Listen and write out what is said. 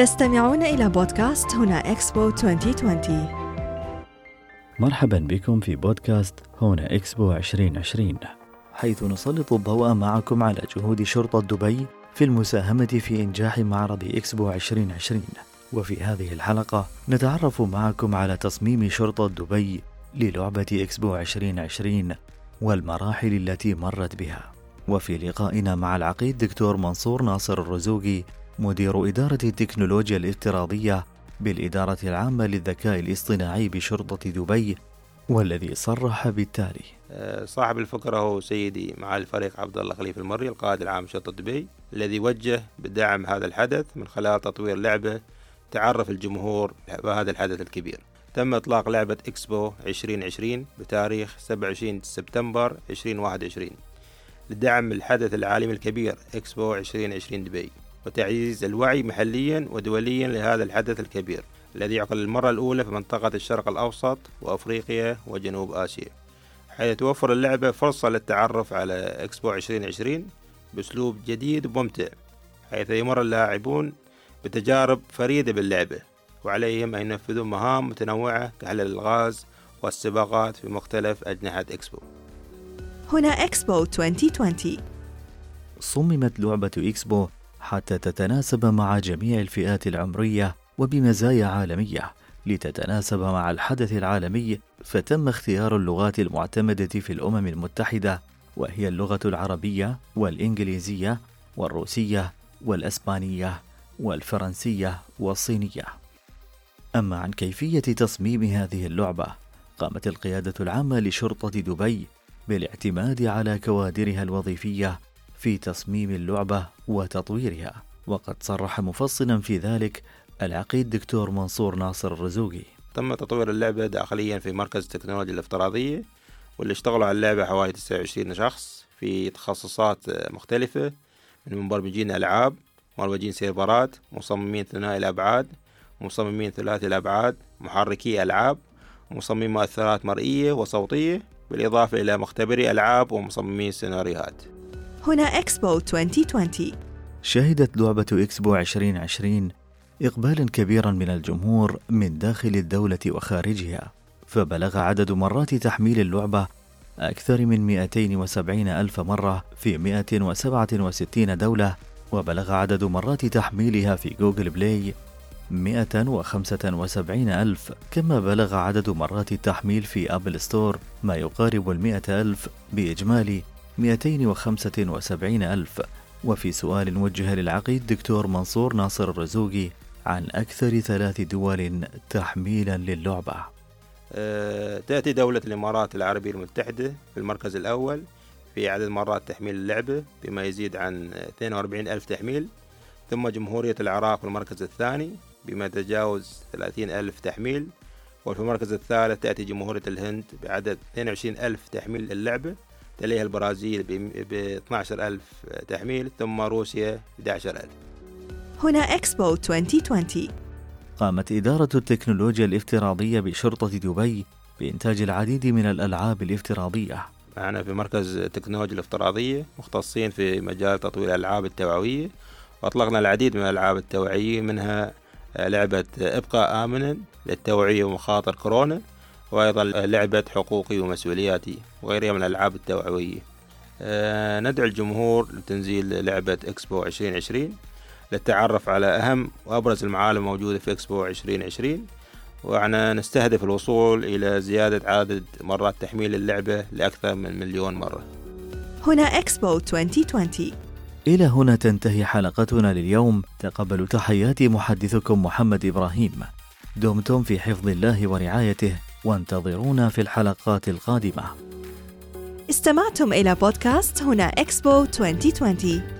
تستمعون إلى بودكاست هنا إكسبو 2020 مرحبا بكم في بودكاست هنا إكسبو 2020 حيث نسلط الضوء معكم على جهود شرطة دبي في المساهمة في إنجاح معرض إكسبو 2020 وفي هذه الحلقة نتعرف معكم على تصميم شرطة دبي للعبة إكسبو 2020 والمراحل التي مرت بها. وفي لقائنا مع العقيد دكتور منصور ناصر الرزوقي مدير إدارة التكنولوجيا الافتراضية بالإدارة العامة للذكاء الاصطناعي بشرطة دبي والذي صرح بالتالي. آه، صاحب الفكرة هو سيدي مع الفريق عبد الله خليفة المري القائد العام شرطة دبي الذي وجه بدعم هذا الحدث من خلال تطوير لعبة تعرف الجمهور بهذا الحدث الكبير. تم إطلاق لعبة إكسبو 2020 بتاريخ 27 سبتمبر 2021 لدعم الحدث العالمي الكبير إكسبو 2020 دبي. وتعزيز الوعي محليا ودوليا لهذا الحدث الكبير الذي يعقد للمرة الأولى في منطقة الشرق الأوسط وأفريقيا وجنوب آسيا حيث توفر اللعبة فرصة للتعرف على إكسبو 2020 بأسلوب جديد وممتع حيث يمر اللاعبون بتجارب فريدة باللعبة وعليهم أن ينفذوا مهام متنوعة كحل الغاز والسباقات في مختلف أجنحة إكسبو. هنا إكسبو 2020 صممت لعبة إكسبو حتى تتناسب مع جميع الفئات العمرية وبمزايا عالمية لتتناسب مع الحدث العالمي فتم اختيار اللغات المعتمدة في الأمم المتحدة وهي اللغة العربية والإنجليزية والروسية والأسبانية والفرنسية والصينية. أما عن كيفية تصميم هذه اللعبة، قامت القيادة العامة لشرطة دبي بالاعتماد على كوادرها الوظيفية في تصميم اللعبة وتطويرها. وقد صرح مفصلا في ذلك العقيد دكتور منصور ناصر الرزوقي. تم تطوير اللعبة داخليا في مركز التكنولوجيا الافتراضية واللي اشتغلوا على اللعبة حوالي 29 شخص في تخصصات مختلفة من مبرمجين ألعاب مبرمجين سيرفرات مصممين ثنائي الأبعاد مصممين ثلاثي الأبعاد محركي ألعاب مصممين مؤثرات مرئية وصوتية بالإضافة إلى مختبري ألعاب ومصممين سيناريوهات. هنا إكسبو 2020 شهدت لعبة إكسبو 2020 إقبالا كبيرا من الجمهور من داخل الدولة وخارجها فبلغ عدد مرات تحميل اللعبة أكثر من 270 ألف مرة في 167 دولة وبلغ عدد مرات تحميلها في جوجل بلاي 175 ألف كما بلغ عدد مرات التحميل في أبل ستور ما يقارب المئة ألف بإجمالي 275 ألف. وفي سؤال وجه للعقيد دكتور منصور ناصر الرزوقي عن أكثر ثلاث دول تحميلا للعبة. أه تأتي دولة الإمارات العربية المتحدة في المركز الأول في عدد مرات تحميل اللعبة بما يزيد عن 42 ألف تحميل. ثم جمهورية العراق في المركز الثاني بما يتجاوز 30 ألف تحميل. وفي المركز الثالث تأتي جمهورية الهند بعدد 22 ألف تحميل للعبة. تليها البرازيل ب 12 ألف تحميل ثم روسيا 11 ألف. هنا إكسبو 2020 قامت إدارة التكنولوجيا الافتراضية بشرطة دبي بإنتاج العديد من الألعاب الافتراضية. معنا في مركز التكنولوجيا الافتراضية مختصين في مجال تطوير الألعاب التوعوية. وأطلقنا العديد من الألعاب التوعوية منها لعبة ابقى آمنا للتوعية ومخاطر كورونا. وأيضا لعبة حقوقي ومسؤولياتي وغيرها من الألعاب التوعوية. أه ندعو الجمهور لتنزيل لعبة إكسبو 2020 للتعرف على أهم وأبرز المعالم الموجودة في إكسبو 2020 وأنا نستهدف الوصول إلى زيادة عدد مرات تحميل اللعبة لأكثر من مليون مرة. هنا إكسبو 2020 إلى هنا تنتهي حلقتنا لليوم. تقبلوا تحياتي محدثكم محمد إبراهيم. دمتم في حفظ الله ورعايته. وانتظرونا في الحلقات القادمة. استمعتم إلى بودكاست هنا إكسبو 2020